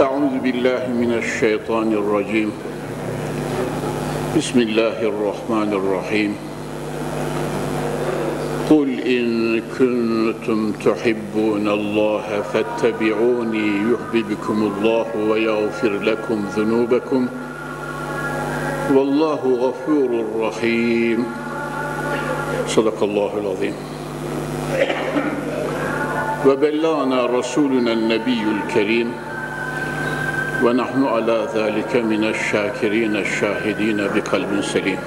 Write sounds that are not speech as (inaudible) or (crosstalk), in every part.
أعوذ بالله من الشيطان الرجيم. بسم الله الرحمن الرحيم. قل إن كنتم تحبون الله فاتبعوني يحببكم الله ويغفر لكم ذنوبكم. والله غفور رحيم. صدق الله العظيم. وبلغنا رسولنا النبي الكريم ونحن على ذلك من الشاكرين الشاهدين بقلب سليم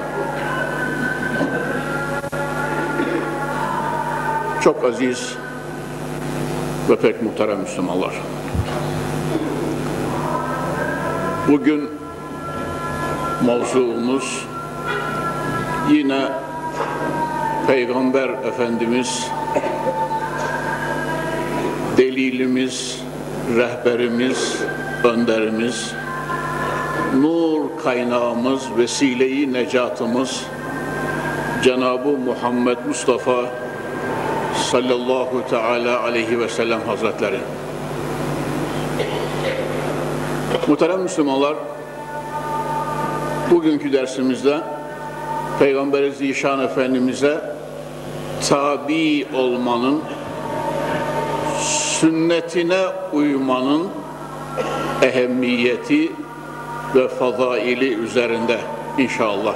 Çok aziz ve pek muhterem Müslümanlar. Bugün mevzuumuz yine Peygamber Efendimiz delilimiz, rehberimiz, önderimiz, nur kaynağımız, vesileyi necatımız Cenab-ı Muhammed Mustafa sallallahu teala aleyhi ve sellem hazretleri. Muhterem Müslümanlar, bugünkü dersimizde Peygamber-i Zişan Efendimiz'e tabi olmanın, sünnetine uymanın ehemmiyeti ve fazaili üzerinde inşallah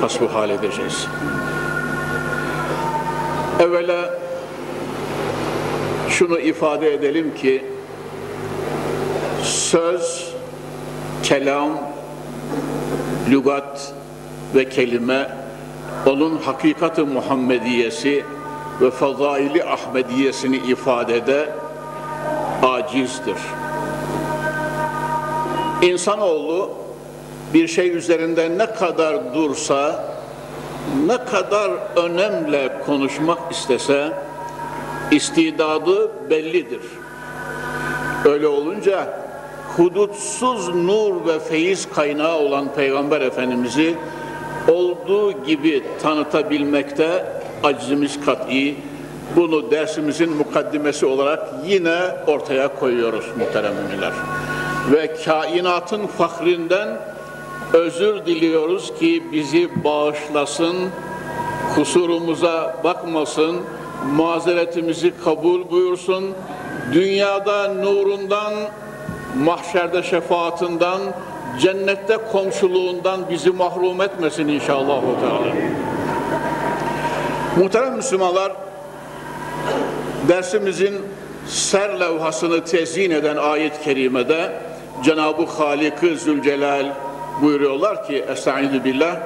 hasbuhal edeceğiz. Evvela şunu ifade edelim ki söz, kelam, lügat ve kelime onun hakikati Muhammediyesi ve fazaili Ahmediyesini ifadede acizdir. İnsanoğlu bir şey üzerinde ne kadar dursa, ne kadar önemle konuşmak istese, istidadı bellidir. Öyle olunca hudutsuz nur ve feyiz kaynağı olan Peygamber Efendimiz'i olduğu gibi tanıtabilmekte acizimiz kat'i. Bunu dersimizin mukaddimesi olarak yine ortaya koyuyoruz muhterem müminler. Ve kainatın fahrinden özür diliyoruz ki bizi bağışlasın, kusurumuza bakmasın, mazeretimizi kabul buyursun, dünyada nurundan, mahşerde şefaatinden, cennette komşuluğundan bizi mahrum etmesin inşallah. Muhterem Müslümanlar, dersimizin ser levhasını tezyin eden ayet-i kerimede Cenab-ı Halik-i Zülcelal buyuruyorlar ki Estaizu billah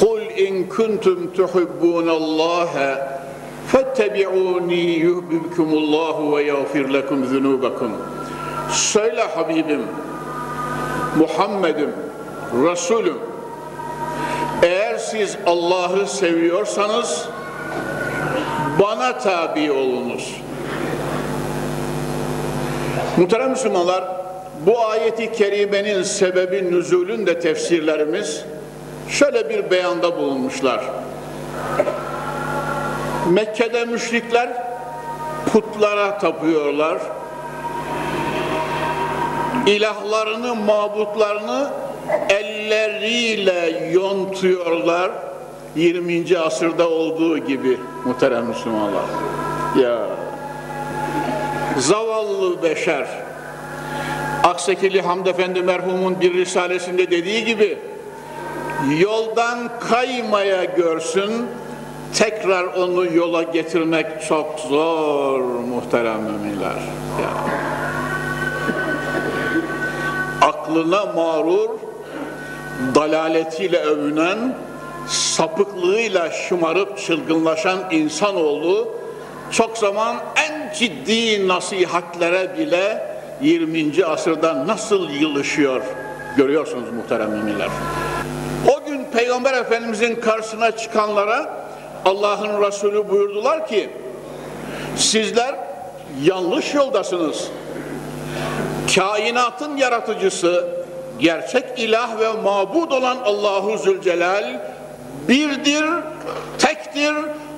Kul in kuntum tuhibbunallaha fettebi'uni yuhbibkumullahu ve yağfir lekum zunubakum Söyle Habibim Muhammed'im Resulüm eğer siz Allah'ı seviyorsanız bana tabi olunuz. Muhterem Müslümanlar, bu ayeti kerimenin sebebi nüzulün tefsirlerimiz şöyle bir beyanda bulunmuşlar. Mekke'de müşrikler putlara tapıyorlar. İlahlarını, mabutlarını elleriyle yontuyorlar 20. asırda olduğu gibi muhterem Müslümanlar. Ya zavallı beşer Aksekili Hamd Efendi merhumun bir risalesinde dediği gibi yoldan kaymaya görsün tekrar onu yola getirmek çok zor muhterem müminler. Ya. Aklına mağrur dalaletiyle övünen sapıklığıyla şımarıp çılgınlaşan insanoğlu çok zaman en ciddi nasihatlere bile 20. asırda nasıl yılışıyor görüyorsunuz muhterem müminler. O gün Peygamber Efendimizin karşısına çıkanlara Allah'ın Resulü buyurdular ki sizler yanlış yoldasınız. Kainatın yaratıcısı, gerçek ilah ve mabud olan Allahu Zülcelal birdir, tektir,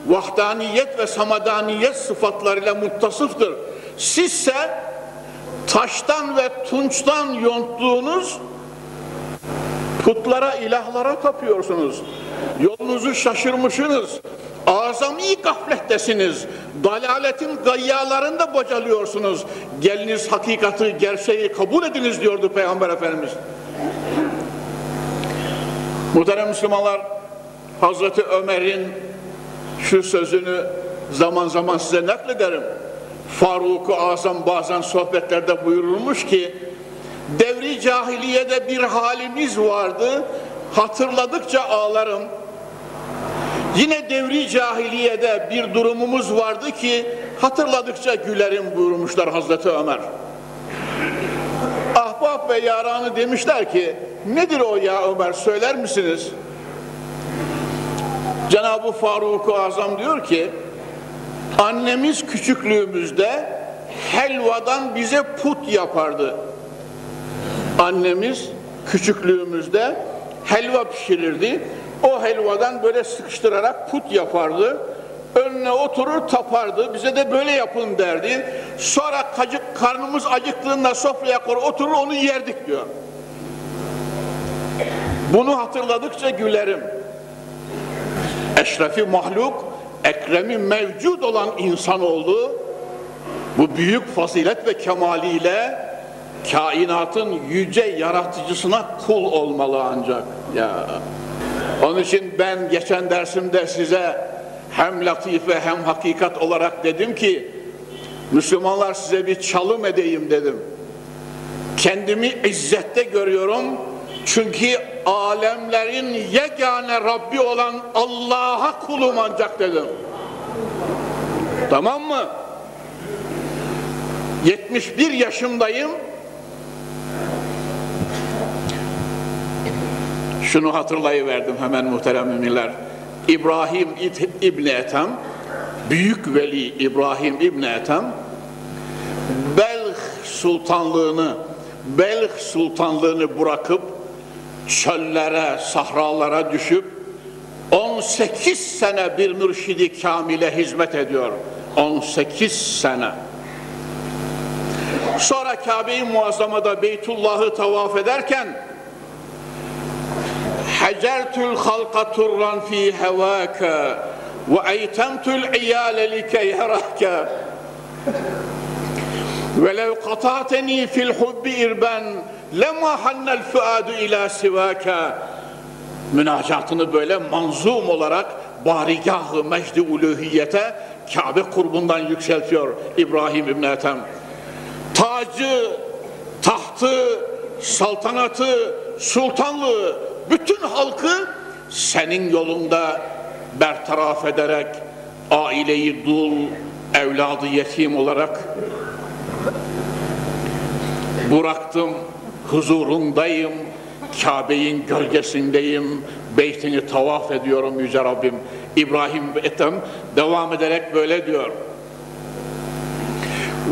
vahdaniyet ve samadaniyet sıfatlarıyla muttasıftır. Sizse taştan ve tunçtan yonttuğunuz putlara, ilahlara tapıyorsunuz. Yolunuzu şaşırmışsınız. Azami gaflettesiniz. Dalaletin gayyalarında bocalıyorsunuz. Geliniz hakikati, gerçeği kabul ediniz diyordu Peygamber Efendimiz. Muhterem Müslümanlar, Hazreti Ömer'in şu sözünü zaman zaman size naklederim. Faruk-u Azam bazen sohbetlerde buyurulmuş ki, devri cahiliyede bir halimiz vardı, hatırladıkça ağlarım. Yine devri cahiliyede bir durumumuz vardı ki, hatırladıkça gülerim buyurmuşlar Hazreti Ömer. Ahbap ve yaranı demişler ki, nedir o ya Ömer söyler misiniz? Cenab-ı Faruk-u Azam diyor ki, annemiz küçüklüğümüzde helvadan bize put yapardı. Annemiz küçüklüğümüzde helva pişirirdi. O helvadan böyle sıkıştırarak put yapardı. Önüne oturur tapardı. Bize de böyle yapın derdi. Sonra kacık, karnımız acıktığında sofraya koyar oturur onu yerdik diyor. Bunu hatırladıkça gülerim. Eşrefi mahluk, ekremi mevcud olan insan oldu. Bu büyük fazilet ve kemaliyle kainatın yüce yaratıcısına kul olmalı ancak. Ya. Onun için ben geçen dersimde size hem latife hem hakikat olarak dedim ki Müslümanlar size bir çalım edeyim dedim. Kendimi izzette görüyorum. Çünkü alemlerin yegane Rabbi olan Allah'a kulum ancak dedim. Tamam mı? 71 yaşındayım. Şunu hatırlayıverdim hemen muhterem müminler. İbrahim İbni Ethem, Büyük Veli İbrahim İbni Ethem, Belh Sultanlığını, Belh Sultanlığını bırakıp çöllere, sahralara düşüp 18 sene bir mürşidi kamile hizmet ediyor. 18 sene. Sonra Kabe-i Muazzama'da Beytullah'ı tavaf ederken Hacertül halka turran fi hevâke ve eytemtül iyâle likey herâke velev katâteni fil hubbi irben lema hannel fuadu ila sivaka münacatını böyle manzum olarak barigahı mecdi uluhiyete Kabe kurbundan yükseltiyor İbrahim İbn Ethem. Tacı, tahtı, saltanatı, sultanlığı, bütün halkı senin yolunda bertaraf ederek aileyi dul, evladı yetim olarak bıraktım huzurundayım, Kabe'nin gölgesindeyim, beytini tavaf ediyorum Yüce Rabbim. İbrahim Ethem devam ederek böyle diyor.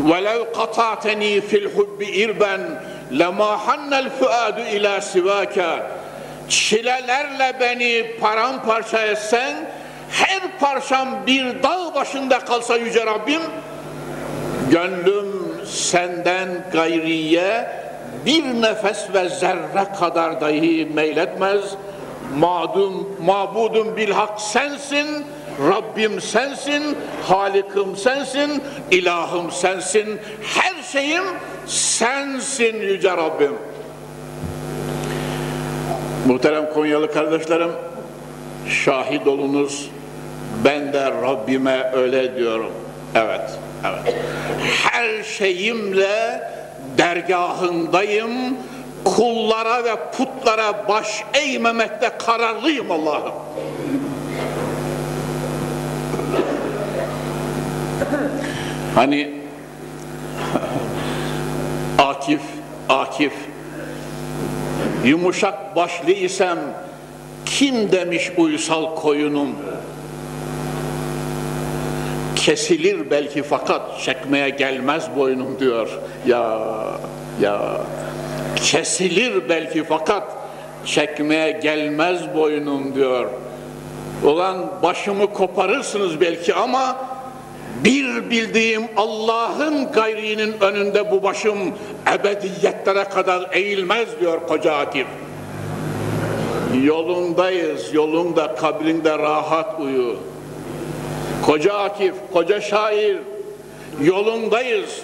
وَلَوْ قَطَعْتَنِي فِي الْحُبِّ اِرْبًا لَمَا حَنَّ الْفُعَادُ اِلَى سِوَاكَ Çilelerle beni paramparça etsen, her parçam bir dağ başında kalsa Yüce Rabbim, gönlüm senden gayriye bir nefes ve zerre kadar dahi meyletmez. Madum, mabudum bilhak sensin, Rabbim sensin, Halikim sensin, ilahım sensin, her şeyim sensin Yüce Rabbim. Muhterem Konyalı kardeşlerim, şahit olunuz, ben de Rabbime öyle diyorum. Evet, evet. Her şeyimle dergahındayım, kullara ve putlara baş eğmemekte kararlıyım Allah'ım. Hani Akif, Akif yumuşak başlı isem kim demiş uysal koyunum kesilir belki fakat çekmeye gelmez boynum diyor ya ya kesilir belki fakat çekmeye gelmez boynum diyor olan başımı koparırsınız belki ama Bir bildiğim Allah'ın gayrinin önünde bu başım ebediyetlere kadar eğilmez diyor Koca Akif. Yolundayız, yolunda, kabrinde rahat uyu. Koca Akif, koca şair, yolundayız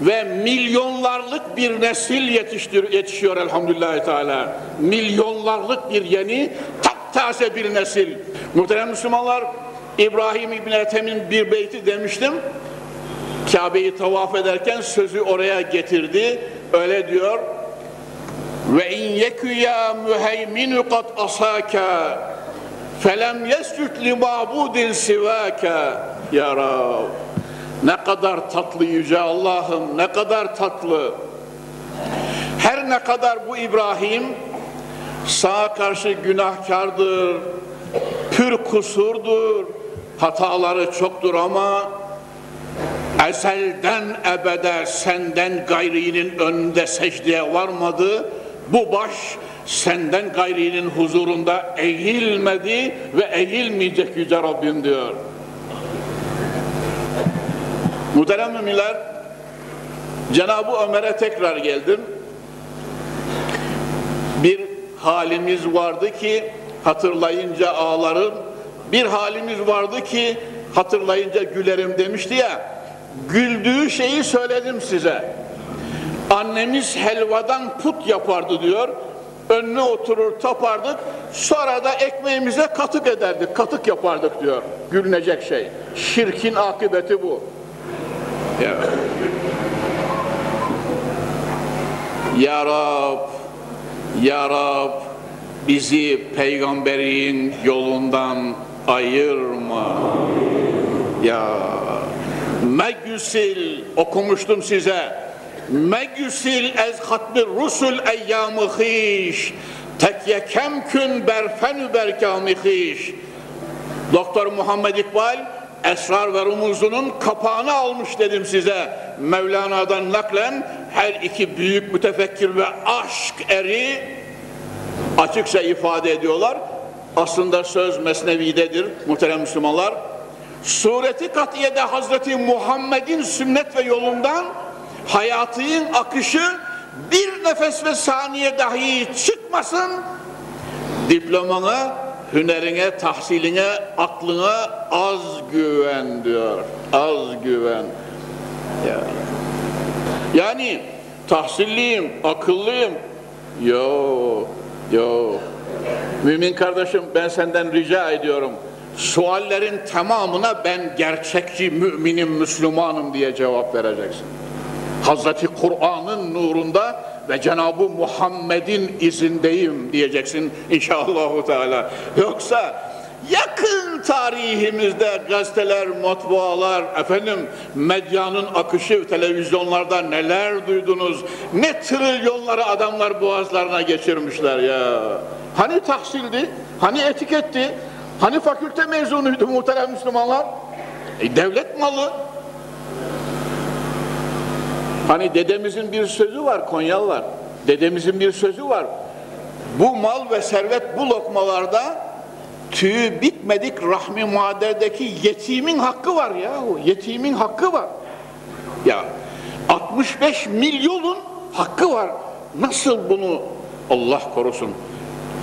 ve milyonlarlık bir nesil yetiştir, yetişiyor elhamdülillahi teala. Milyonlarlık bir yeni, taptaze bir nesil. Muhterem Müslümanlar, İbrahim İbni Ethem'in bir beyti demiştim. Kabe'yi tavaf ederken sözü oraya getirdi. Öyle diyor. Ve in yekü ya müheyminu kat asaka felem yescud li ma'budin sivaka ya Rab. Ne kadar tatlı yüce Allah'ım ne kadar tatlı. Her ne kadar bu İbrahim sağa karşı günahkardır, pür kusurdur, hataları çoktur ama ezelden ebede senden gayrinin önünde secdeye varmadı. Bu baş senden gayrinin huzurunda eğilmedi ve eğilmeyecek yüce Rabbim diyor. Muhterem müminler, Cenab-ı Ömer'e tekrar geldim. Bir halimiz vardı ki hatırlayınca ağlarım. Bir halimiz vardı ki hatırlayınca gülerim demişti ya. Güldüğü şeyi söyledim size. Annemiz helvadan put yapardı diyor. Önüne oturur tapardık. Sonra da ekmeğimize katık ederdik. Katık yapardık diyor. Gülünecek şey. Şirkin akıbeti bu. Ya. Ya Rab, Ya Rab bizi peygamberin yolundan ayırma. Ya Megüsil okumuştum size. Megüsil ez hatmi rusul eyyamı hiş. Tekye kemkün berfenü berkâmi hiş. Doktor Muhammed İkbal Esrar ve Rumuzunun kapağını almış dedim size. Mevlana'dan naklen her iki büyük mütefekkir ve aşk eri açıkça ifade ediyorlar. Aslında söz mesnevidedir muhterem Müslümanlar. Sureti katiyede Hazreti Muhammed'in sünnet ve yolundan hayatının akışı bir nefes ve saniye dahi çıkmasın diplomana hünerine, tahsiline, aklına az güven diyor. Az güven. Ya. Yani tahsilliyim, akıllıyım. Yo, yo. Mümin kardeşim ben senden rica ediyorum. Suallerin tamamına ben gerçekçi müminim, Müslümanım diye cevap vereceksin. Hazreti Kur'an'ın nurunda ve Cenab-ı Muhammed'in izindeyim diyeceksin inşallah Teala. Yoksa yakın tarihimizde gazeteler, matbualar, efendim medyanın akışı, televizyonlarda neler duydunuz? Ne trilyonları adamlar boğazlarına geçirmişler ya. Hani tahsildi? Hani etiketti? Hani fakülte mezunuydu muhterem Müslümanlar? E, devlet malı. Hani dedemizin bir sözü var Konyalılar. Dedemizin bir sözü var. Bu mal ve servet bu lokmalarda tüyü bitmedik rahmi maderdeki yetimin hakkı var ya. Yetimin hakkı var. Ya 65 milyonun hakkı var. Nasıl bunu Allah korusun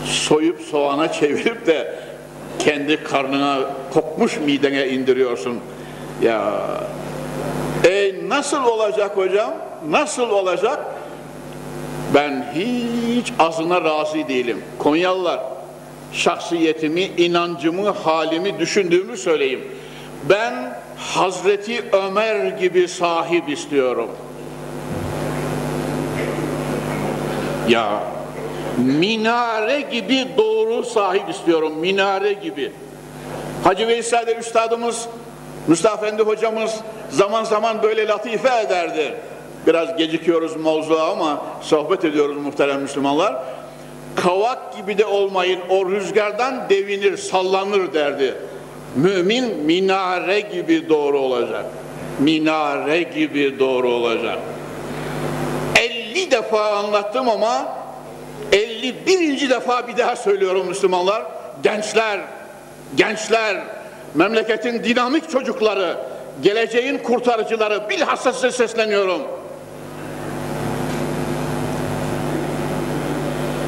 soyup soğana çevirip de kendi karnına kokmuş midene indiriyorsun. Ya e nasıl olacak hocam? Nasıl olacak? Ben hiç azına razı değilim. Konyalılar, şahsiyetimi, inancımı, halimi, düşündüğümü söyleyeyim. Ben Hazreti Ömer gibi sahip istiyorum. Ya minare gibi doğru sahip istiyorum. Minare gibi. Hacı Veysel'de üstadımız Mustafa Efendi hocamız zaman zaman böyle latife ederdi. Biraz gecikiyoruz mevzuğa ama sohbet ediyoruz muhterem Müslümanlar. Kavak gibi de olmayın o rüzgardan devinir, sallanır derdi. Mümin minare gibi doğru olacak. Minare gibi doğru olacak. 50 defa anlattım ama 51. defa bir daha söylüyorum Müslümanlar. Gençler, gençler, memleketin dinamik çocukları, geleceğin kurtarıcıları bilhassa size sesleniyorum.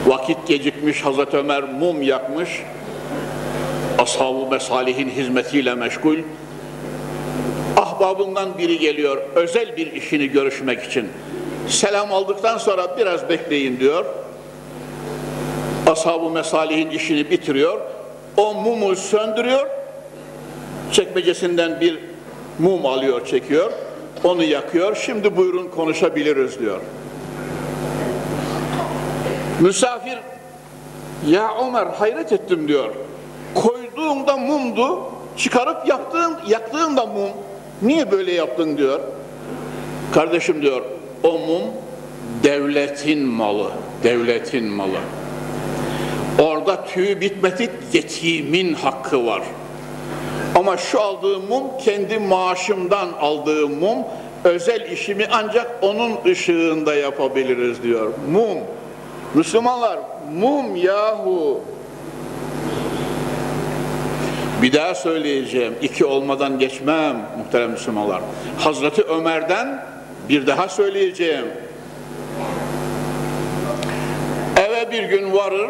Vakit gecikmiş Hazreti Ömer mum yakmış. Ashab-ı Mesalih'in hizmetiyle meşgul. Ahbabından biri geliyor özel bir işini görüşmek için. Selam aldıktan sonra biraz bekleyin diyor. Ashab-ı Mesalih'in işini bitiriyor. O mumu söndürüyor. Çekmecesinden bir mum alıyor, çekiyor. Onu yakıyor. Şimdi buyurun konuşabiliriz diyor. Misafir ya Ömer hayret ettim diyor. Koyduğunda mumdu, çıkarıp yaktığın, yaktığında mum. Niye böyle yaptın diyor. Kardeşim diyor, o mum devletin malı, devletin malı. Orada tüy bitmedik yetimin hakkı var. Ama şu aldığım mum kendi maaşımdan aldığım mum özel işimi ancak onun ışığında yapabiliriz diyor. Mum. Müslümanlar mum yahu. Bir daha söyleyeceğim. iki olmadan geçmem muhterem Müslümanlar. Hazreti Ömer'den bir daha söyleyeceğim. Eve bir gün varır.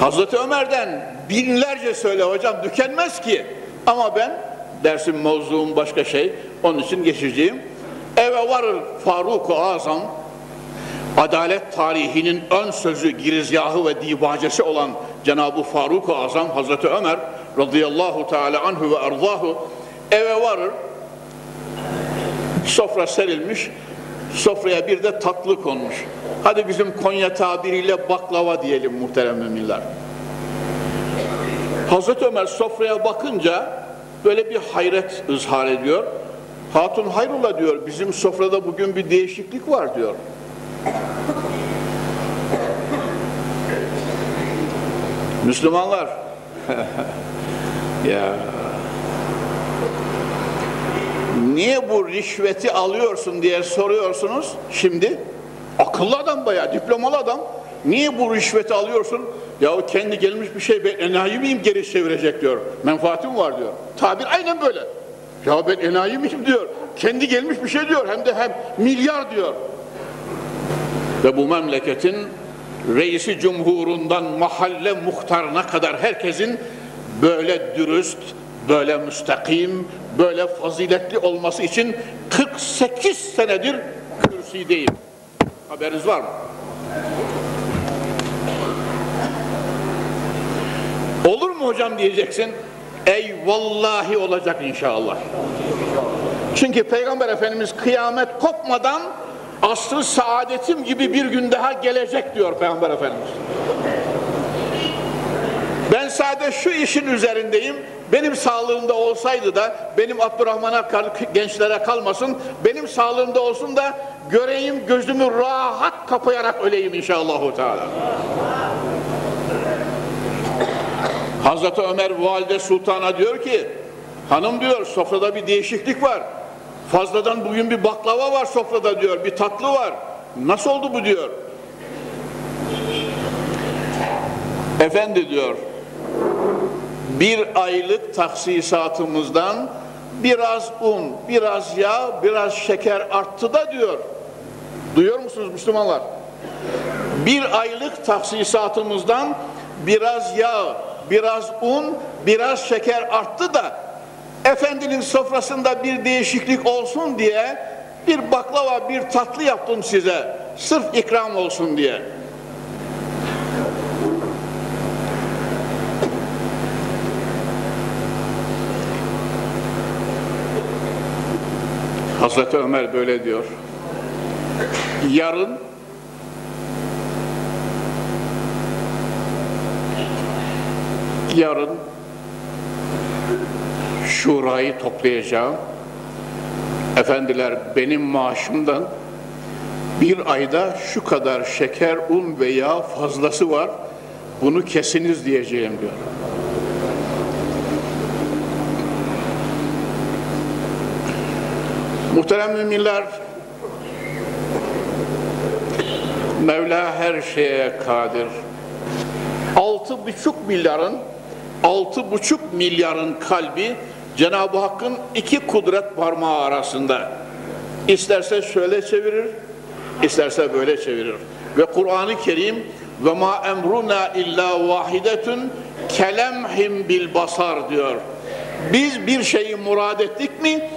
Hazreti Ömer'den binlerce söyle hocam tükenmez ki. Ama ben dersim mevzuum başka şey. Onun için geçeceğim. Eve varır Faruk-u Azam adalet tarihinin ön sözü, girizgahı ve dibacesi olan Cenab-ı Faruk-u Azam Hazreti Ömer radıyallahu teala anhu ve erzahu eve varır sofra serilmiş sofraya bir de tatlı konmuş hadi bizim Konya tabiriyle baklava diyelim muhterem müminler Hazreti Ömer sofraya bakınca böyle bir hayret ızhar ediyor. Hatun hayrola diyor bizim sofrada bugün bir değişiklik var diyor. Müslümanlar. (laughs) Ya. Niye bu rişveti alıyorsun diye soruyorsunuz? Şimdi akıllı adam bayağı diplomalı adam. Niye bu rişveti alıyorsun ya kendi gelmiş bir şey ben enayi miyim geri çevirecek diyor. Menfaatim var diyor. Tabir aynen böyle. Ya ben enayi miyim diyor. Kendi gelmiş bir şey diyor hem de hem milyar diyor. Ve bu memleketin reisi cumhurundan mahalle muhtarına kadar herkesin böyle dürüst, böyle müstakim, böyle faziletli olması için 48 senedir kürsideyim. Haberiniz var mı? Olur mu hocam diyeceksin. Ey vallahi olacak inşallah. Çünkü Peygamber Efendimiz kıyamet kopmadan asrı saadetim gibi bir gün daha gelecek diyor Peygamber Efendimiz. Ben sadece şu işin üzerindeyim. Benim sağlığımda olsaydı da benim Abdurrahman'a gençlere kalmasın. Benim sağlığımda olsun da göreyim gözümü rahat kapayarak öleyim inşallah. Teala. Hazreti Ömer Valide Sultan'a diyor ki hanım diyor sofrada bir değişiklik var. Fazladan bugün bir baklava var sofrada diyor, bir tatlı var. Nasıl oldu bu diyor. Efendi diyor, bir aylık taksisatımızdan biraz un, biraz yağ, biraz şeker arttı da diyor. Duyuyor musunuz Müslümanlar? Bir aylık taksisatımızdan biraz yağ, biraz un, biraz şeker arttı da efendinin sofrasında bir değişiklik olsun diye bir baklava, bir tatlı yaptım size. Sırf ikram olsun diye. Hazreti Ömer böyle diyor. Yarın yarın şurayı toplayacağım. Efendiler benim maaşımdan bir ayda şu kadar şeker, un ve yağ fazlası var. Bunu kesiniz diyeceğim diyor. Muhterem müminler, Mevla her şeye kadir. Altı buçuk milyarın, altı buçuk milyarın kalbi Cenab-ı Hakk'ın iki kudret parmağı arasında. İsterse şöyle çevirir, isterse böyle çevirir. Ve Kur'an-ı Kerim ve ma emruna illa vahidetun kelemhim bil basar diyor. Biz bir şeyi murad ettik mi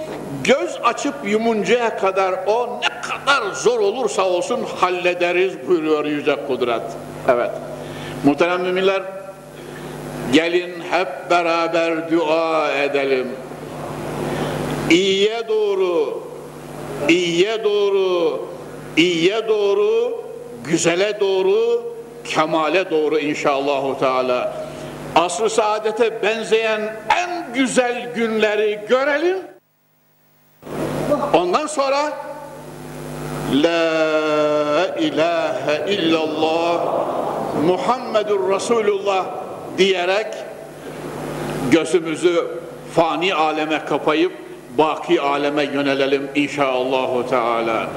göz açıp yumuncaya kadar o ne kadar zor olursa olsun hallederiz buyuruyor Yüce Kudret. Evet. Muhterem müminler gelin hep beraber dua edelim. İyiye doğru, iyiye doğru, iyiye doğru, güzele doğru, kemale doğru inşallahu teala. Asr-ı saadete benzeyen en güzel günleri görelim. Ondan sonra La ilahe illallah Muhammedur Resulullah diyerek gözümüzü fani aleme kapayıp baki aleme yönelelim inşallahü teala.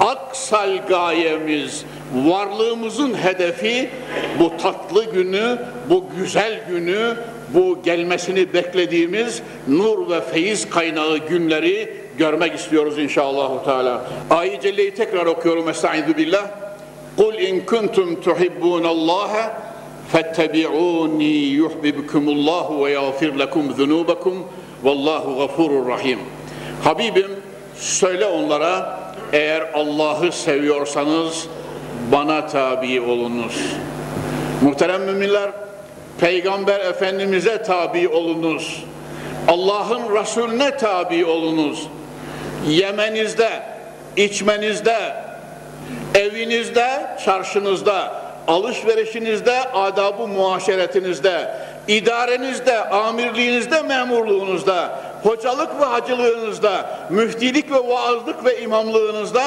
Aksal gayemiz, varlığımızın hedefi bu tatlı günü, bu güzel günü, bu gelmesini beklediğimiz nur ve feyiz kaynağı günleri görmek istiyoruz inşallah teala. Ayet Celle'yi tekrar okuyorum. Estaizu billah. Kul in kuntum tuhibbunallaha fettebi'uni yuhibbukumullahu ve yağfir lekum zunubakum vallahu gafurur rahim. Habibim söyle onlara eğer Allah'ı seviyorsanız bana tabi olunuz. Muhterem müminler Peygamber Efendimiz'e tabi olunuz. Allah'ın Resulüne tabi olunuz. Yemenizde, içmenizde, evinizde, çarşınızda, alışverişinizde, adabı muaşeretinizde, idarenizde, amirliğinizde, memurluğunuzda, hocalık ve hacılığınızda, müftilik ve vaazlık ve imamlığınızda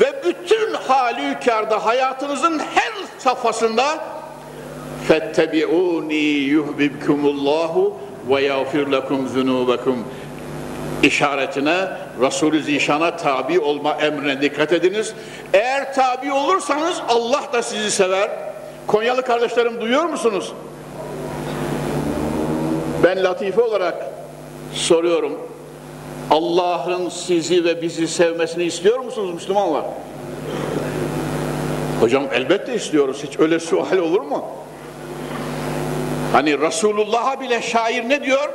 ve bütün halükarda hayatınızın her safhasında فَاتَّبِعُونِي يُحْبِبْكُمُ اللّٰهُ وَيَغْفِرْ لَكُمْ ذُنُوبَكُمْ işaretine Resulü Zişan'a tabi olma emrine dikkat ediniz. Eğer tabi olursanız Allah da sizi sever. Konyalı kardeşlerim duyuyor musunuz? Ben latife olarak soruyorum. Allah'ın sizi ve bizi sevmesini istiyor musunuz Müslümanlar? Hocam elbette istiyoruz. Hiç öyle sual olur mu? Hani Resulullah'a bile şair ne diyor?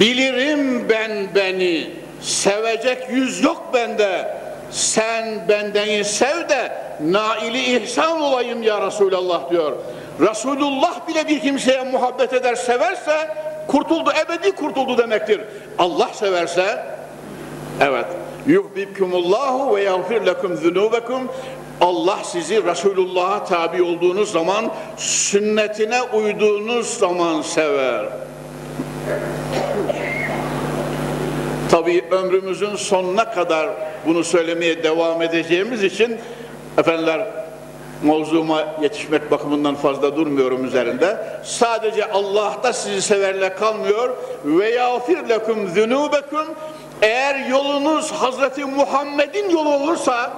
Bilirim ben beni, sevecek yüz yok bende. Sen bendeni sev de naili ihsan olayım ya Resulallah diyor. Resulullah bile bir kimseye muhabbet eder, severse kurtuldu, ebedi kurtuldu demektir. Allah severse, evet, yuhbibkumullahu ve yağfir lekum zunubekum Allah sizi Resulullah'a tabi olduğunuz zaman, sünnetine uyduğunuz zaman sever. Tabii ömrümüzün sonuna kadar bunu söylemeye devam edeceğimiz için efendiler mevzuma yetişmek bakımından fazla durmuyorum üzerinde. Sadece Allah'ta sizi severle kalmıyor. Ve yağfir lekum zunubekum eğer yolunuz Hazreti Muhammed'in yolu olursa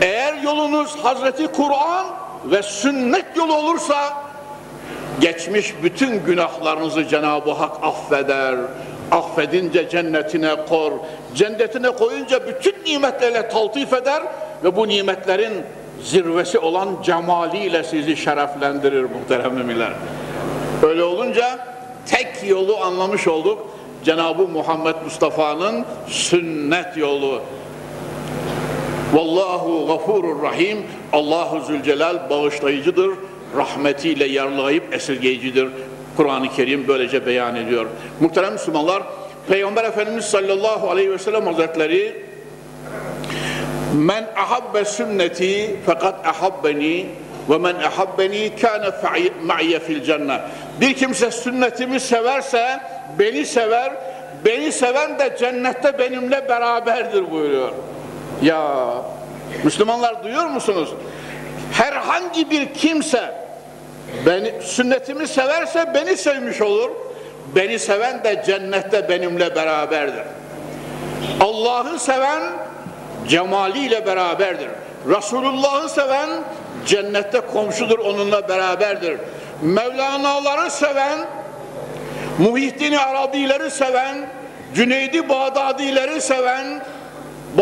eğer yolunuz Hazreti Kur'an ve sünnet yolu olursa geçmiş bütün günahlarınızı Cenab-ı Hak affeder. Affedince cennetine kor. Cennetine koyunca bütün nimetlerle taltif eder ve bu nimetlerin zirvesi olan cemaliyle sizi şereflendirir muhterem müminler. Öyle olunca tek yolu anlamış olduk. Cenab-ı Muhammed Mustafa'nın sünnet yolu. Vallahu gafurur rahim. Allahu Zülcelal bağışlayıcıdır. Rahmetiyle yarlayıp esirgeyicidir. Kur'an-ı Kerim böylece beyan ediyor. Muhterem Müslümanlar, Peygamber Efendimiz sallallahu aleyhi ve sellem hazretleri Men ahabbe sünneti fakat ahabbeni ve men ahabbeni kâne ma'ye fil cennet. Bir kimse sünnetimi severse beni sever, beni seven de cennette benimle beraberdir buyuruyor. Ya Müslümanlar duyuyor musunuz? Herhangi bir kimse beni, sünnetimi severse beni sevmiş olur. Beni seven de cennette benimle beraberdir. Allah'ı seven cemaliyle beraberdir. Resulullah'ı seven cennette komşudur onunla beraberdir. Mevlana'ları seven Muhittin Arabileri seven, Cüneydi Bağdadileri seven,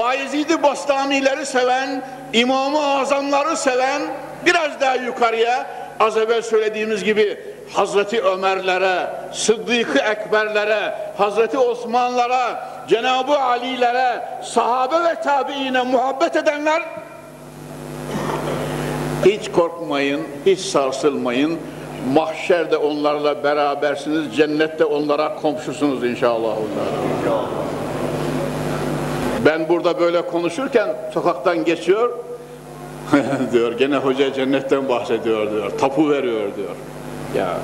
Bayezid-i Bastamileri seven, İmam-ı Azamları seven, biraz daha yukarıya az evvel söylediğimiz gibi Hazreti Ömerlere, Sıddık-ı Ekberlere, Hazreti Osmanlara, Cenab-ı Ali'lere, sahabe ve tabiine muhabbet edenler hiç korkmayın, hiç sarsılmayın. Mahşerde onlarla berabersiniz, cennette onlara komşusunuz inşallah. Ben burada böyle konuşurken sokaktan geçiyor, (laughs) diyor gene hoca cennetten bahsediyor diyor, tapu veriyor diyor. Ya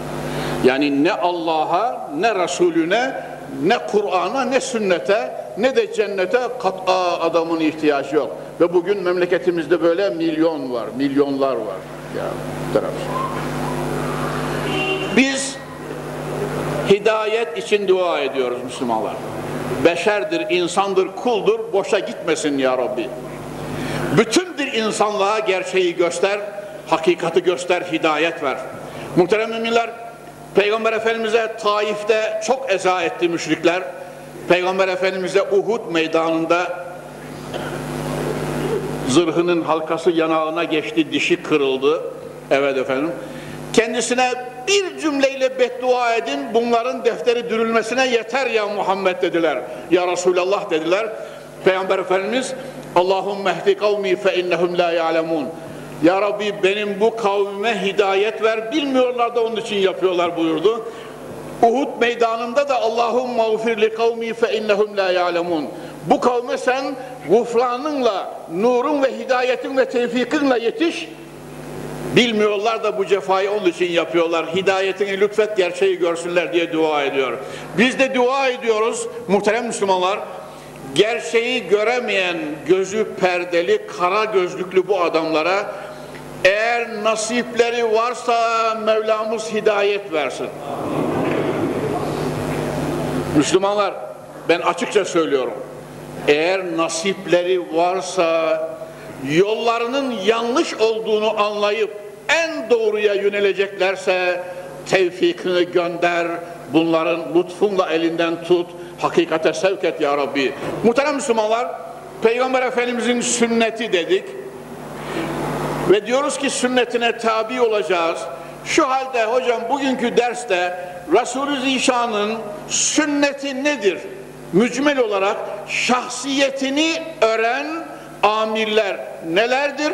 yani ne Allah'a ne Resulüne ne Kur'an'a ne sünnete ne de cennete kat'a adamın ihtiyacı yok. Ve bugün memleketimizde böyle milyon var, milyonlar var. Ya taraf. Biz hidayet için dua ediyoruz Müslümanlar. Beşerdir, insandır, kuldur, boşa gitmesin ya Rabbi. Bütün insanlığa gerçeği göster, hakikati göster, hidayet ver. Muhterem müminler, Peygamber Efendimiz'e Taif'te çok eza etti müşrikler. Peygamber Efendimiz'e Uhud meydanında zırhının halkası yanağına geçti, dişi kırıldı. Evet efendim. Kendisine bir cümleyle beddua edin, bunların defteri dürülmesine yeter ya Muhammed dediler. Ya Resulallah dediler. Peygamber Efendimiz Allahümme ehdi kavmi fe innehum la ya'lemun. Ya Rabbi benim bu kavmime hidayet ver. Bilmiyorlar da onun için yapıyorlar buyurdu. Uhud meydanında da Allahum mağfir li kavmi fe innehum la ya'lemun. Bu kavme sen gufranınla, nurun ve hidayetin ve tevfikinle yetiş. Bilmiyorlar da bu cefayı onun için yapıyorlar. Hidayetini lütfet gerçeği görsünler diye dua ediyor. Biz de dua ediyoruz muhterem Müslümanlar. Gerçeği göremeyen gözü perdeli, kara gözlüklü bu adamlara eğer nasipleri varsa Mevlamız hidayet versin. Müslümanlar ben açıkça söylüyorum. Eğer nasipleri varsa yollarının yanlış olduğunu anlayıp en doğruya yöneleceklerse tevfikini gönder, bunların lütfunla elinden tut, hakikate sevk et ya Rabbi. Muhterem Müslümanlar, Peygamber Efendimizin sünneti dedik ve diyoruz ki sünnetine tabi olacağız. Şu halde hocam bugünkü derste Resulü Zişan'ın sünneti nedir? Mücmel olarak şahsiyetini öğren amirler nelerdir?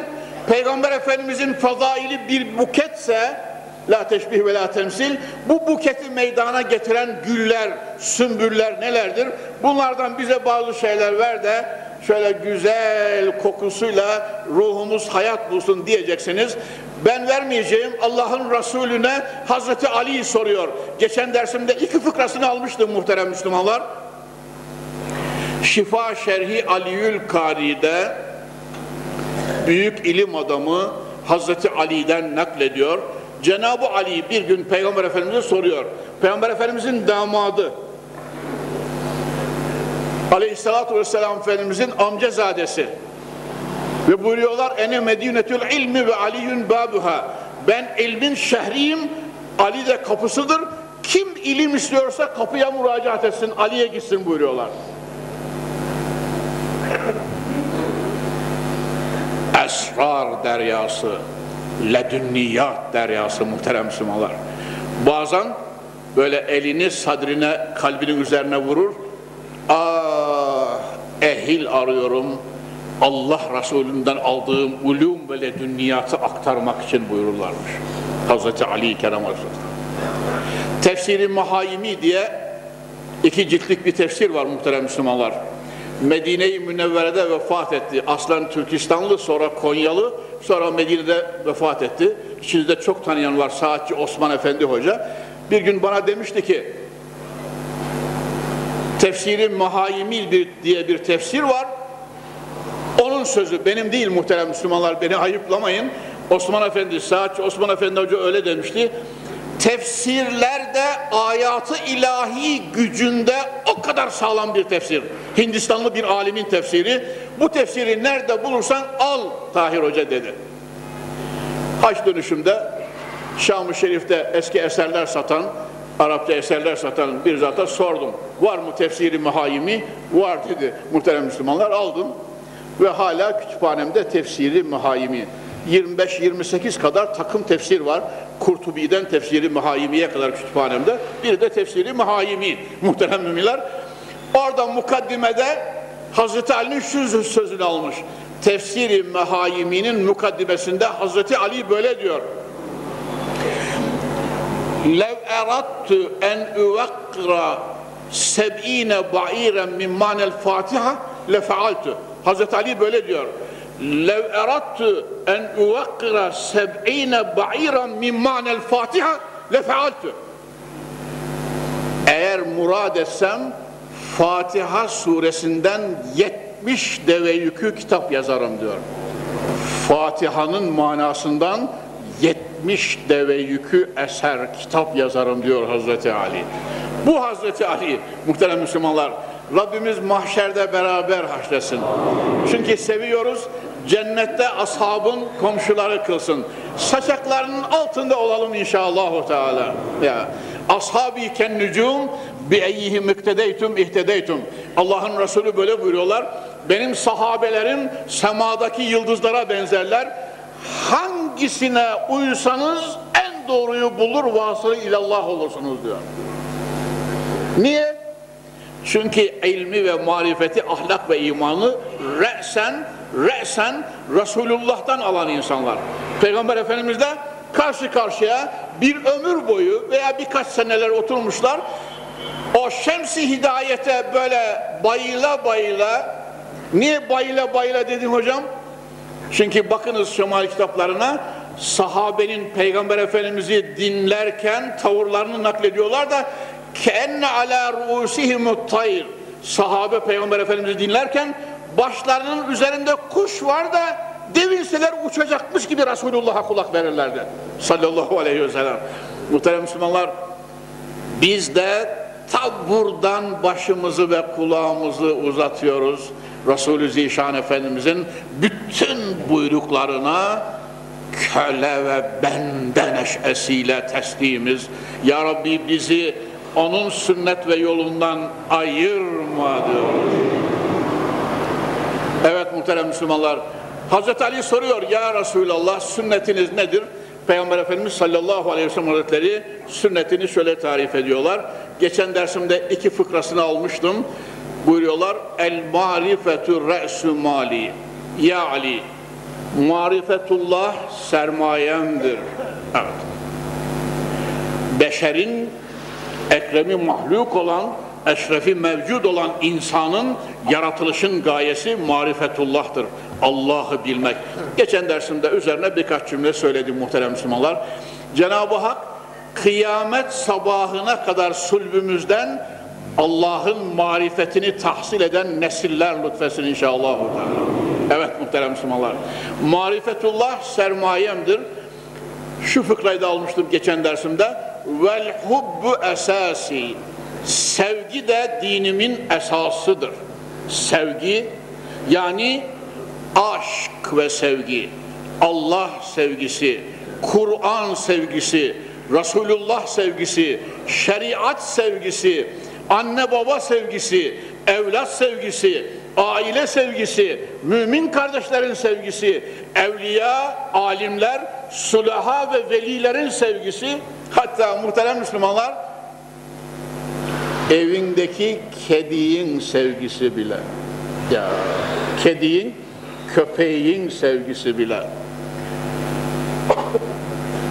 Peygamber Efendimizin fazaili bir buketse la teşbih ve la temsil bu buketi meydana getiren güller, sümbüller nelerdir? Bunlardan bize bazı şeyler ver de şöyle güzel kokusuyla ruhumuz hayat bulsun diyeceksiniz. Ben vermeyeceğim Allah'ın Resulüne Hazreti Ali'yi soruyor. Geçen dersimde iki fıkrasını almıştım muhterem Müslümanlar. Şifa Şerhi Aliül Kari'de büyük ilim adamı Hazreti Ali'den naklediyor. Cenab-ı Ali bir gün Peygamber Efendimiz'e soruyor. Peygamber Efendimiz'in damadı Aleyhissalatu vesselam Efendimiz'in amcazadesi. Ve buyuruyorlar ene medinetül ilmi ve aliyün babuha. Ben ilmin şehriyim Ali de kapısıdır. Kim ilim istiyorsa kapıya müracaat etsin Ali'ye gitsin buyuruyorlar. Esrar deryası, ledünniyat deryası muhterem Müslümanlar. Bazen böyle elini sadrine, kalbinin üzerine vurur. Ah, ehil arıyorum. Allah Resulü'nden aldığım ulum ve ledünniyatı aktarmak için buyururlarmış. Hazreti Ali Kerem Aleyhisselam. Tefsiri Mahayimi diye iki ciltlik bir tefsir var muhterem Müslümanlar. Medine-i Münevvere'de vefat etti. Aslen Türkistanlı, sonra Konyalı, sonra Medine'de vefat etti. İçinizde çok tanıyan var Saatçi Osman Efendi Hoca. Bir gün bana demişti ki, tefsiri Mahayimil diye bir tefsir var. Onun sözü benim değil muhterem Müslümanlar beni ayıplamayın. Osman Efendi, Saatçi Osman Efendi Hoca öyle demişti tefsirlerde ayatı ilahi gücünde o kadar sağlam bir tefsir. Hindistanlı bir alimin tefsiri. Bu tefsiri nerede bulursan al Tahir Hoca dedi. Haç dönüşümde Şam-ı Şerif'te eski eserler satan Arapça eserler satan bir zata sordum. Var mı tefsiri muhayimi? Var dedi muhterem Müslümanlar. Aldım ve hala kütüphanemde tefsiri muhayimi. 25-28 kadar takım tefsir var. Kurtubi'den tefsiri muhayimiye kadar kütüphanemde. Bir de tefsiri muhayimi muhterem müminler. Orada mukaddimede Hazreti Ali'nin şu sözünü almış. Tefsiri Mehayimi'nin mukaddimesinde Hazreti Ali böyle diyor. Lev erattu en üvekkra seb'ine ba'iren min manel Fatiha le. Hazreti Ali böyle diyor. Lev erattu en üvekkra seb'ine ba'iren min manel Fatiha le. Eğer murad etsem Fatiha suresinden 70 deve yükü kitap yazarım diyor. Fatiha'nın manasından 70 deve yükü eser kitap yazarım diyor Hazreti Ali. Bu Hazreti Ali muhterem Müslümanlar Rabbimiz mahşerde beraber haşresin. Çünkü seviyoruz cennette ashabın komşuları kılsın. Saçaklarının altında olalım inşallah Teala. Ya ashabi ken nücum bi eyyihi müktedeytum ihtedeytum. Allah'ın Resulü böyle buyuruyorlar. Benim sahabelerim semadaki yıldızlara benzerler. Hangisine uysanız en doğruyu bulur vasılı ilallah olursunuz diyor. Niye? Çünkü ilmi ve marifeti, ahlak ve imanı re'sen, re'sen Resulullah'tan alan insanlar. Peygamber Efendimiz'de karşı karşıya bir ömür boyu veya birkaç seneler oturmuşlar. O şemsi hidayete böyle bayıla bayıla, niye bayıla bayıla dedim hocam? Çünkü bakınız şemal kitaplarına sahabenin Peygamber Efendimiz'i dinlerken tavırlarını naklediyorlar da kenne ala ruusihimut tayr sahabe Peygamber Efendimiz'i dinlerken başlarının üzerinde kuş var da devinseler uçacakmış gibi Resulullah'a kulak verirlerdi. Sallallahu aleyhi ve sellem. Muhterem Müslümanlar biz de ta buradan başımızı ve kulağımızı uzatıyoruz. Resulü Zişan Efendimizin bütün buyruklarına köle ve bende neşesiyle teslimiz. Ya Rabbi bizi onun sünnet ve yolundan ayırma diyor. Evet muhterem Müslümanlar. Hazreti Ali soruyor ya Resulallah sünnetiniz nedir? Peygamber Efendimiz sallallahu aleyhi ve sellem hazretleri sünnetini şöyle tarif ediyorlar. Geçen dersimde iki fıkrasını almıştım. Buyuruyorlar el marifetü re'sü mali. Ya Ali marifetullah sermayemdir. Evet. Beşerin ekremi mahluk olan, eşrefi mevcud olan insanın yaratılışın gayesi marifetullah'tır. Allah'ı bilmek. Geçen dersimde üzerine birkaç cümle söyledim muhterem Müslümanlar. Cenab-ı Hak kıyamet sabahına kadar sulbümüzden Allah'ın marifetini tahsil eden nesiller lütfesin inşallah. Evet muhterem Müslümanlar. Marifetullah sermayemdir. Şu fıkrayı da almıştım geçen dersimde. Vel hubbu esasi. Sevgi de dinimin esasıdır. Sevgi yani aşk ve sevgi, Allah sevgisi, Kur'an sevgisi, Resulullah sevgisi, şeriat sevgisi, anne baba sevgisi, evlat sevgisi, aile sevgisi, mümin kardeşlerin sevgisi, evliya, alimler, sulaha ve velilerin sevgisi, hatta muhterem Müslümanlar, evindeki kediğin sevgisi bile. Ya kediğin, köpeğin sevgisi bile.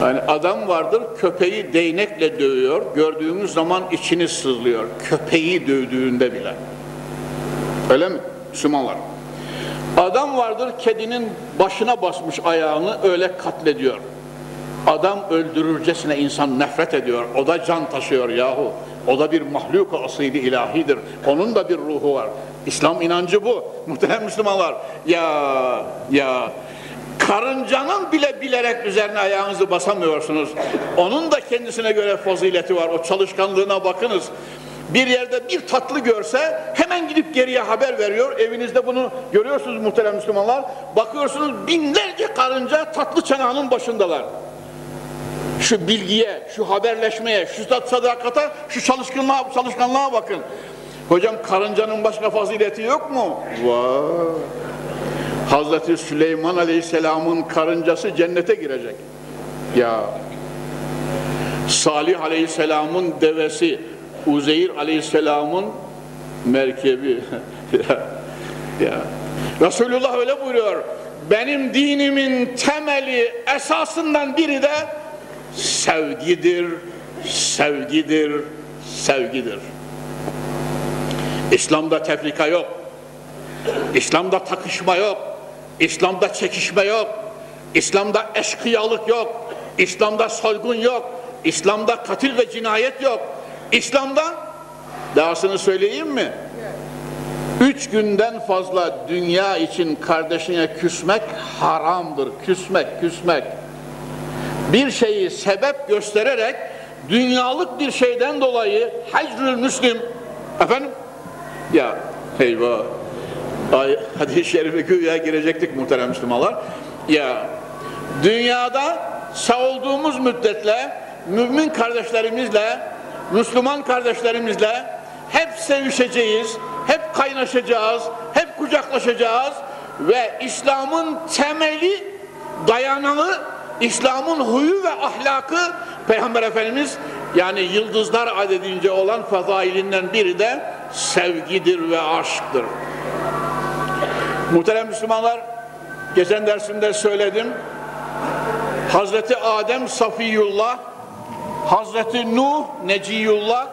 Yani adam vardır köpeği değnekle dövüyor. Gördüğümüz zaman içini sızlıyor. Köpeği dövdüğünde bile. Öyle mi? Müslümanlar. Adam vardır kedinin başına basmış ayağını öyle katlediyor. Adam öldürürcesine insan nefret ediyor. O da can taşıyor yahu. O da bir mahluk asili ilahidir. Onun da bir ruhu var. İslam inancı bu. Muhterem Müslümanlar. Ya ya karıncanın bile bilerek üzerine ayağınızı basamıyorsunuz. Onun da kendisine göre fazileti var. O çalışkanlığına bakınız. Bir yerde bir tatlı görse hemen gidip geriye haber veriyor. Evinizde bunu görüyorsunuz muhterem Müslümanlar. Bakıyorsunuz binlerce karınca tatlı çanağının başındalar. Şu bilgiye, şu haberleşmeye, şu sadakata, şu çalışkanlığa, çalışkanlığa bakın. Hocam karıncanın başka fazileti yok mu? Var. Hazreti Süleyman Aleyhisselam'ın karıncası cennete girecek. Ya Salih Aleyhisselam'ın devesi, Uzeyr Aleyhisselam'ın merkebi. (laughs) ya, ya. Resulullah öyle buyuruyor. Benim dinimin temeli, esasından biri de sevgidir, sevgidir, sevgidir. İslam'da tefrika yok. İslam'da takışma yok. İslam'da çekişme yok. İslam'da eşkıyalık yok. İslam'da soygun yok. İslam'da katil ve cinayet yok. İslam'da dahasını söyleyeyim mi? Üç günden fazla dünya için kardeşine küsmek haramdır. Küsmek, küsmek. Bir şeyi sebep göstererek dünyalık bir şeyden dolayı hecrül müslim efendim ya eyvah hadis-i şerife güya girecektik muhterem Müslümanlar. Ya dünyada sağ olduğumuz müddetle mümin kardeşlerimizle, Müslüman kardeşlerimizle hep sevişeceğiz, hep kaynaşacağız, hep kucaklaşacağız ve İslam'ın temeli, dayanağı, İslam'ın huyu ve ahlakı Peygamber Efendimiz yani yıldızlar adedince olan fazailinden biri de sevgidir ve aşktır. Muhterem Müslümanlar, geçen dersimde söyledim. Hazreti Adem Safiyullah, Hazreti Nuh Neciyullah,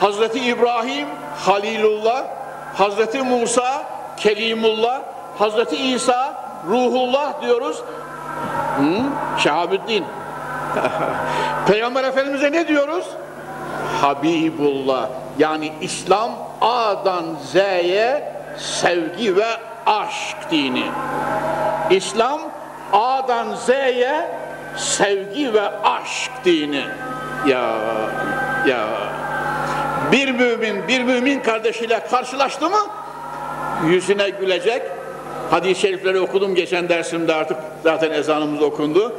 Hazreti İbrahim Halilullah, Hazreti Musa Kelimullah, Hazreti İsa Ruhullah diyoruz. Hı? Şehabüddin. (laughs) Peygamber Efendimiz'e ne diyoruz? Habibullah. Yani İslam A'dan Z'ye sevgi ve aşk dini. İslam A'dan Z'ye sevgi ve aşk dini. Ya ya bir mümin bir mümin kardeşiyle karşılaştı mı yüzüne gülecek. Hadis-i şerifleri okudum geçen dersimde artık zaten ezanımız okundu.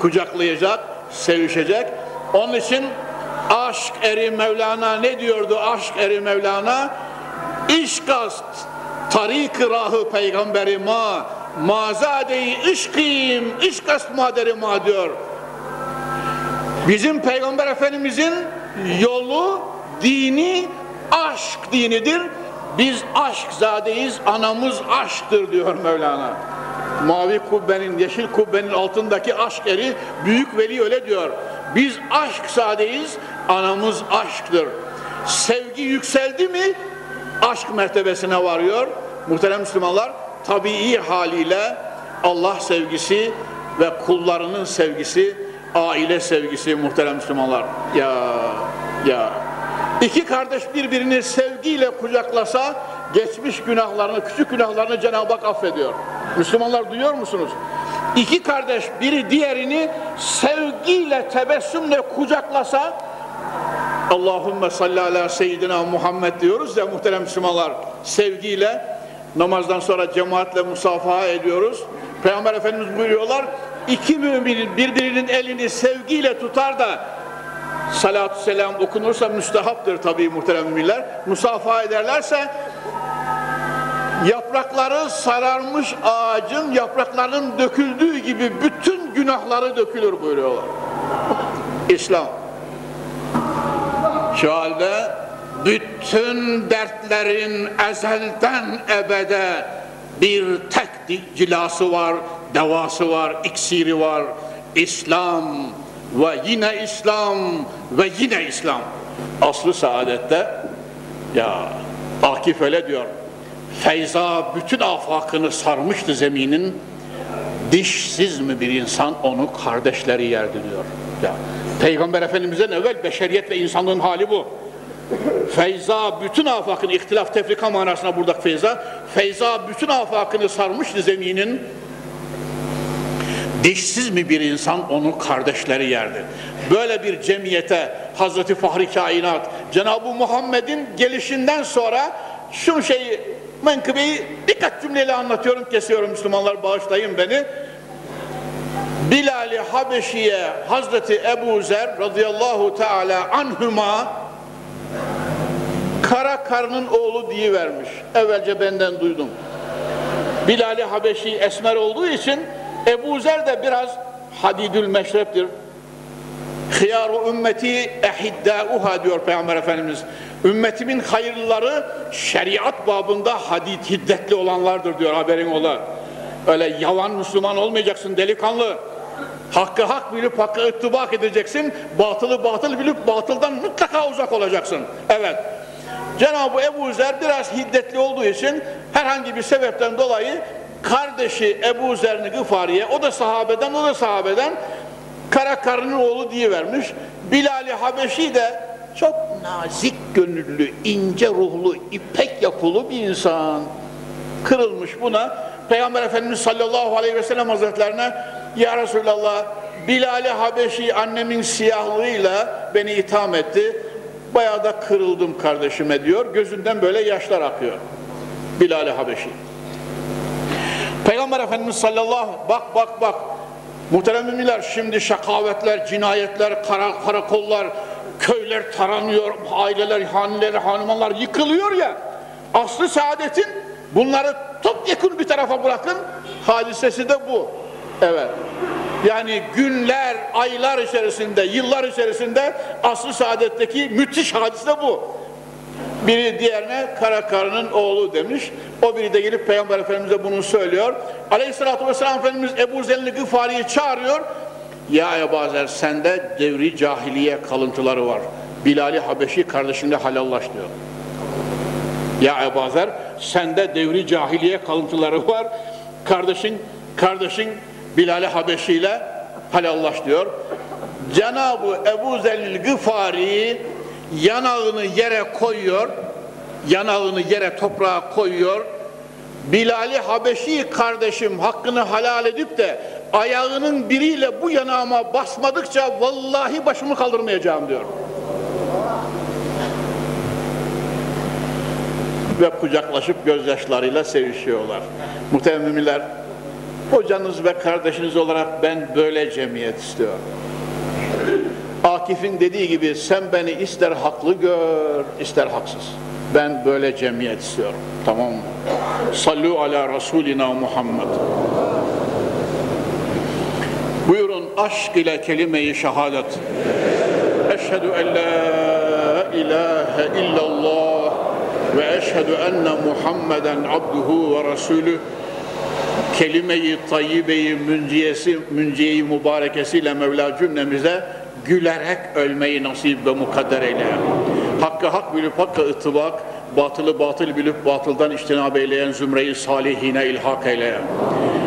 Kucaklayacak, sevişecek. Onun için aşk eri Mevlana ne diyordu aşk eri Mevlana? İşkast tarik rahı peygamberi ma mazade-i işkim işkast maderi ma diyor. Bizim peygamber efendimizin yolu dini aşk dinidir. Biz aşk zadeyiz, anamız aşktır diyor Mevlana. Mavi kubbenin, yeşil kubbenin altındaki aşk eri büyük veli öyle diyor. Biz aşk zadeyiz, anamız aşktır. Sevgi yükseldi mi aşk mertebesine varıyor. Muhterem Müslümanlar tabii haliyle Allah sevgisi ve kullarının sevgisi, aile sevgisi muhterem Müslümanlar. Ya ya iki kardeş birbirini sevgiyle kucaklasa geçmiş günahlarını, küçük günahlarını Cenab-ı Hak affediyor. Müslümanlar duyuyor musunuz? İki kardeş biri diğerini sevgiyle, tebessümle kucaklasa Allahümme salli ala seyyidina Muhammed diyoruz ya muhterem Müslümanlar sevgiyle namazdan sonra cemaatle musafaha ediyoruz. Peygamber Efendimiz buyuruyorlar iki müminin birbirinin elini sevgiyle tutar da salatü selam okunursa müstehaptır tabii muhterem müminler. Musafaha ederlerse yaprakları sararmış ağacın yapraklarının döküldüğü gibi bütün günahları dökülür buyuruyorlar. İslam. Şu halde bütün dertlerin ezelden ebede bir tek cilası var, devası var, iksiri var. İslam ve yine İslam ve yine İslam. Aslı saadette ya Akif öyle diyor. Feyza bütün afakını sarmıştı zeminin. Dişsiz mi bir insan onu kardeşleri yerdi diyor. Ya, Peygamber Efendimiz'den evvel beşeriyet ve insanlığın hali bu. Feyza bütün afakın ihtilaf tefrika manasına buradaki feyza feyza bütün afakını sarmıştı zeminin dişsiz mi bir insan onu kardeşleri yerdi. Böyle bir cemiyete Hazreti Fahri Kainat Cenab-ı Muhammed'in gelişinden sonra şu şeyi menkıbeyi birkaç cümleyle anlatıyorum kesiyorum Müslümanlar bağışlayın beni Bilal-i Habeşi'ye Hazreti Ebu Zer radıyallahu teala anhüma kara karının oğlu diye vermiş. Evvelce benden duydum. Bilal-i Habeşi esmer olduğu için Ebu Zer de biraz hadidül meşreptir. Hıyaru ümmeti ehiddâuha diyor Peygamber Efendimiz. Ümmetimin hayırlıları şeriat babında hadid hiddetli olanlardır diyor haberin ola. Öyle yalan Müslüman olmayacaksın delikanlı. Hakkı hak bilip hakkı ıttibak edeceksin. Batılı batıl bilip batıldan mutlaka uzak olacaksın. Evet. Cenab-ı Ebu Zer biraz hiddetli olduğu için herhangi bir sebepten dolayı kardeşi Ebu Zer'ni Gıfari'ye o da sahabeden o da sahabeden kara karının oğlu diye vermiş. Bilal-i Habeşi de çok nazik gönüllü, ince ruhlu, ipek yapılı bir insan. Kırılmış buna. Peygamber Efendimiz sallallahu aleyhi ve sellem hazretlerine Ya Resulallah Bilal-i Habeşi annemin siyahlığıyla beni itham etti. Bayağı da kırıldım kardeşime diyor. Gözünden böyle yaşlar akıyor. Bilal-i Habeşi. Peygamber Efendimiz sallallahu bak bak bak muhterem müminler şimdi şakavetler, cinayetler, kara, karakollar, köyler taranıyor, aileler, haneler, hanımanlar yıkılıyor ya. Aslı saadetin bunları topyekun bir tarafa bırakın hadisesi de bu. Evet. Yani günler, aylar içerisinde, yıllar içerisinde aslı saadetteki müthiş hadise bu. Biri diğerine kara karının oğlu demiş. O biri de gelip Peygamber Efendimiz'e bunu söylüyor. Aleyhissalatü vesselam Efendimiz Ebu Zelli Gıfari'yi çağırıyor. Ya Ebu Zer sende devri cahiliye kalıntıları var. Bilal-i Habeşi kardeşinle halallaş diyor. Ya Ebu Zer sende devri cahiliye kalıntıları var. Kardeşin, kardeşin Bilal-i Habeşi ile halallaş diyor. Cenab-ı Ebu Zellil Gıfari yanağını yere koyuyor, yanağını yere toprağa koyuyor. Bilal-i Habeşi kardeşim hakkını halal edip de ayağının biriyle bu yanağıma basmadıkça vallahi başımı kaldırmayacağım diyor. Ve kucaklaşıp gözyaşlarıyla sevişiyorlar. Muhtemelen müminler, hocanız ve kardeşiniz olarak ben böyle cemiyet istiyorum. Akif'in dediği gibi sen beni ister haklı gör, ister haksız. Ben böyle cemiyet istiyorum. Tamam mı? Sallu ala Resulina Muhammed. Buyurun aşk ile kelime-i şehadet. Eşhedü en la ilahe illallah ve eşhedü enne Muhammeden abduhu ve resulü kelime-i tayyibe-i münciyesi, münciye-i mübarekesiyle Mevla cümlemize gülerek ölmeyi nasip ve mukadder eyle. Hakkı hak bilip hakka ıttıbak, batılı batıl bilip batıldan iştinab eyleyen zümreyi salihine ilhak eyle.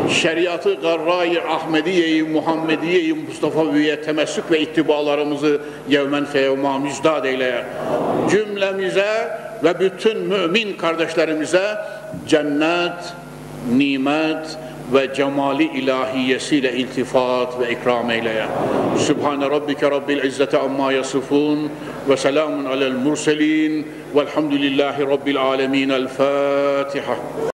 Şeriatı garra-i Ahmediye-i Muhammediye-i Mustafa'viye temessük ve ittibalarımızı yevmen feyevma müzdad eyle. Cümlemize ve bütün mümin kardeşlerimize cennet, nimet, ve cemali ilahiyesiyle iltifat ve ikram eyleye. Sübhane Rabbike Rabbil İzzete amma yasifun ve selamun alel murselin velhamdülillahi Rabbil alemin. El Fatiha.